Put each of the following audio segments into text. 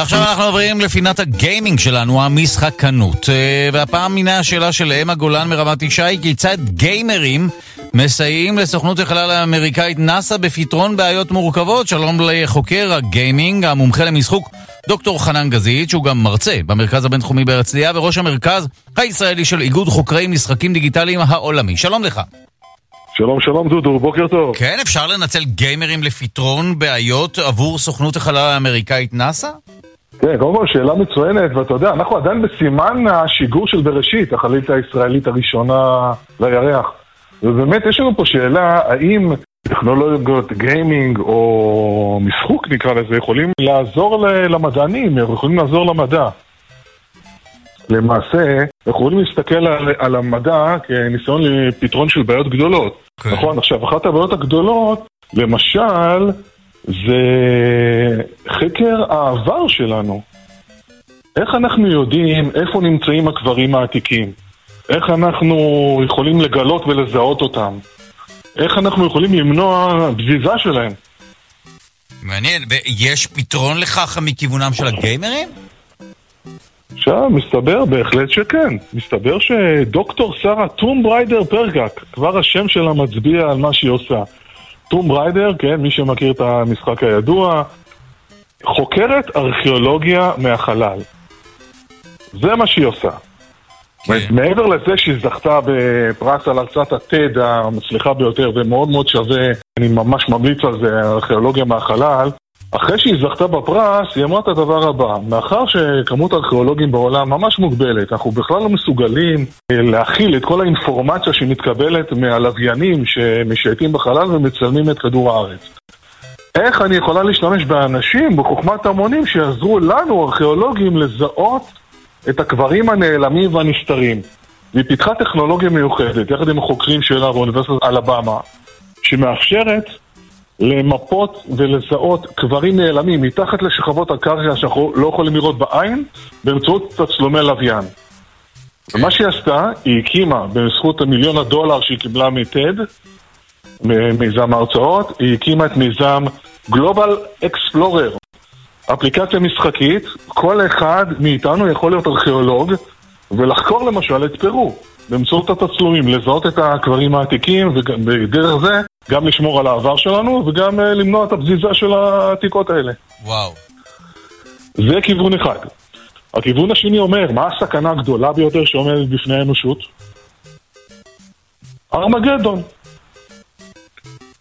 ועכשיו אנחנו עוברים לפינת הגיימינג שלנו, המשחקנות. אה, והפעם מינה השאלה של אמה גולן מרמת ישי, כיצד גיימרים מסייעים לסוכנות החלל האמריקאית נאס"א בפתרון בעיות מורכבות. שלום לחוקר הגיימינג, המומחה למשחוק, דוקטור חנן גזית, שהוא גם מרצה במרכז הבינתחומי בהרצליה, וראש המרכז הישראלי של איגוד חוקרי משחקים דיגיטליים העולמי. שלום לך. שלום שלום דודו, בוקר טוב. כן, אפשר לנצל גיימרים לפתרון בעיות עבור סוכנות החלל האמריקאית נאס"א? כן, קודם כל שאלה מצוינת, ואתה יודע, אנחנו עדיין בסימן השיגור של בראשית, החללית הישראלית הראשונה לירח. ובאמת יש לנו פה שאלה, האם טכנולוגיות גיימינג או משחוק נקרא לזה, יכולים לעזור למדענים, יכולים לעזור למדע. למעשה, אנחנו יכולים להסתכל על, על המדע כניסיון לפתרון של בעיות גדולות. Okay. כן. נכון? עכשיו, אחת הבעיות הגדולות, למשל, זה חקר העבר שלנו. איך אנחנו יודעים איפה נמצאים הקברים העתיקים? איך אנחנו יכולים לגלות ולזהות אותם? איך אנחנו יכולים למנוע בזיזה שלהם? מעניין, ויש פתרון לכך מכיוונם של הגיימרים? עכשיו, מסתבר בהחלט שכן. מסתבר שדוקטור שרה טום בריידר פרגק, כבר השם שלה מצביע על מה שהיא עושה. טום בריידר, כן, מי שמכיר את המשחק הידוע, חוקרת ארכיאולוגיה מהחלל. זה מה שהיא עושה. כן. מעבר לזה שהיא זכתה בפרס על הרצאת הטד המצליחה ביותר ומאוד מאוד שווה, אני ממש ממליץ על זה, ארכיאולוגיה מהחלל, אחרי שהיא זכתה בפרס, היא אמרה את הדבר הבא, מאחר שכמות הארכיאולוגים בעולם ממש מוגבלת, אנחנו בכלל לא מסוגלים אה, להכיל את כל האינפורמציה שמתקבלת מהלוויינים שמשייטים בחלל ומצלמים את כדור הארץ. איך אני יכולה להשתמש באנשים, בחוכמת המונים, שיעזרו לנו, ארכיאולוגים, לזהות את הקברים הנעלמים והנסתרים? והיא פיתחה טכנולוגיה מיוחדת, יחד עם החוקרים שלה באוניברסיטת אלבמה, שמאפשרת למפות ולזהות קברים נעלמים מתחת לשכבות הקרקע שאנחנו לא יכולים לראות בעין באמצעות תצלומי לוויין. ומה שהיא עשתה, היא הקימה, בזכות המיליון הדולר שהיא קיבלה מטד, מיזם ההרצאות, היא הקימה את מיזם Global Explorer, אפליקציה משחקית, כל אחד מאיתנו יכול להיות ארכיאולוג ולחקור למשל את פרו באמצעות התצלומים, לזהות את הקברים העתיקים ובדרך זה גם לשמור על העבר שלנו וגם אה, למנוע את הבזיזה של העתיקות האלה. וואו. זה כיוון אחד. הכיוון השני אומר, מה הסכנה הגדולה ביותר שעומדת בפני האנושות? ארמגדון.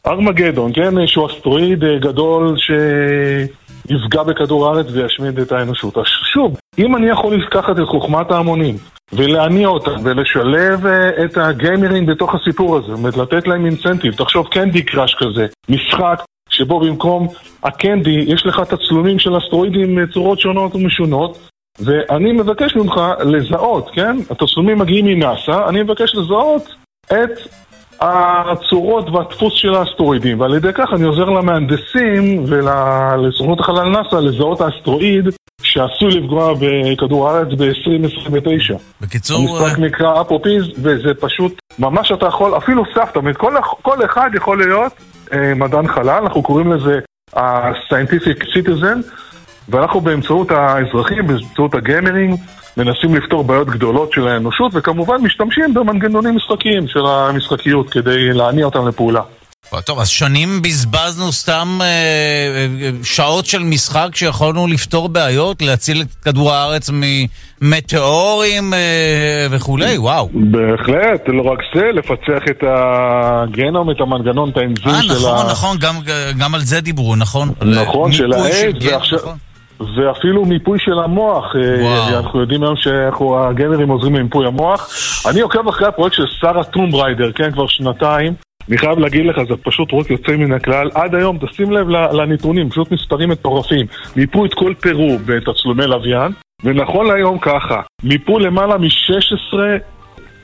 ארמגדון, כן, שהוא אסטרואיד אה, גדול שיפגע בכדור הארץ וישמיד את האנושות. שוב, אם אני יכול לקחת את חוכמת ההמונים ולהניע אותם ולשלב uh, את הגיימרים בתוך הסיפור הזה, זאת אומרת לתת להם אינסנטיב, תחשוב קנדי קראש כזה, משחק שבו במקום הקנדי יש לך תצלומים של אסטרואידים מצורות שונות ומשונות ואני מבקש ממך לזהות, כן? התצלומים מגיעים מנאסא, אני מבקש לזהות את הצורות והדפוס של האסטרואידים, ועל ידי כך אני עוזר למהנדסים ולסוכנות החלל נאסא לזהות האסטרואיד שעשוי לפגוע בכדור הארץ ב-2029. בקיצור... המשחק אה, נקרא אפופיז, וזה פשוט, ממש אתה יכול, אפילו סבתא, כל, כל אחד יכול להיות אה, מדען חלל, אנחנו קוראים לזה ה-scientific citizen, ואנחנו באמצעות האזרחים, באמצעות הגיימרים, מנסים לפתור בעיות גדולות של האנושות, וכמובן משתמשים במנגנונים משחקיים של המשחקיות כדי להניע אותם לפעולה. טוב, אז שנים בזבזנו סתם אה, אה, שעות של משחק שיכולנו לפתור בעיות, להציל את כדור הארץ ממטאורים אה, וכולי, וואו. בהחלט, לא רק זה, לפצח את הגנום, את המנגנון, את האנזים אה, של נכון, ה... אה, נכון, גם, גם על זה דיברו, נכון? נכון, של העץ, ועכשיו... נכון. ואפילו מיפוי של המוח, אה, וואו. אנחנו יודעים היום שהגיימרים עוזרים למיפוי המוח. אני עוקב אחרי הפרויקט של שרה Tomb Raider, כן, כבר שנתיים. אני חייב להגיד לך, זה פשוט פרויקט יוצא מן הכלל. עד היום, תשים לב לנתונים, פשוט מספרים מטורפים. מיפו את כל פרו בתצלומי לוויין, ונכון להיום ככה, מיפו למעלה מ-16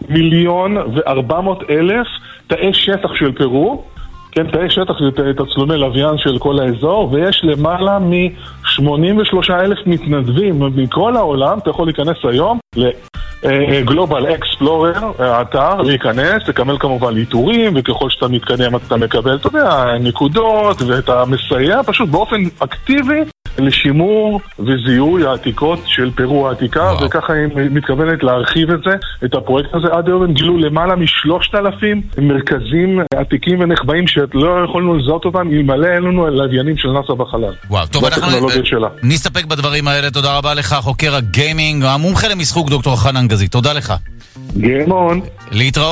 מיליון ו-400 אלף תאי שטח של פרו, כן, תאי שטח זה תצלומי לוויין של כל האזור, ויש למעלה מ-83 אלף מתנדבים מכל העולם, אתה יכול להיכנס היום גלובל אקספלורר, האתר, להיכנס, לקבל כמובן עיטורים, וככל שאתה מתקדם אתה מקבל, אתה יודע, נקודות, ואתה מסייע פשוט באופן אקטיבי לשימור וזיהוי העתיקות של פרו העתיקה, וואו. וככה היא מתכוונת להרחיב את זה, את הפרויקט הזה. עד היום הם גילו למעלה משלושת אלפים מרכזים עתיקים ונחבאים שלא יכולנו לזהות אותם אלמלא אין לנו לוויינים של נאס"א בחלל. וואו, טוב, אנחנו. נסתפק בדברים האלה. תודה רבה לך, חוקר הגיימינג, המומחה למשחוק דוקטור חנן גזית. תודה לך. גיימון. להתראות.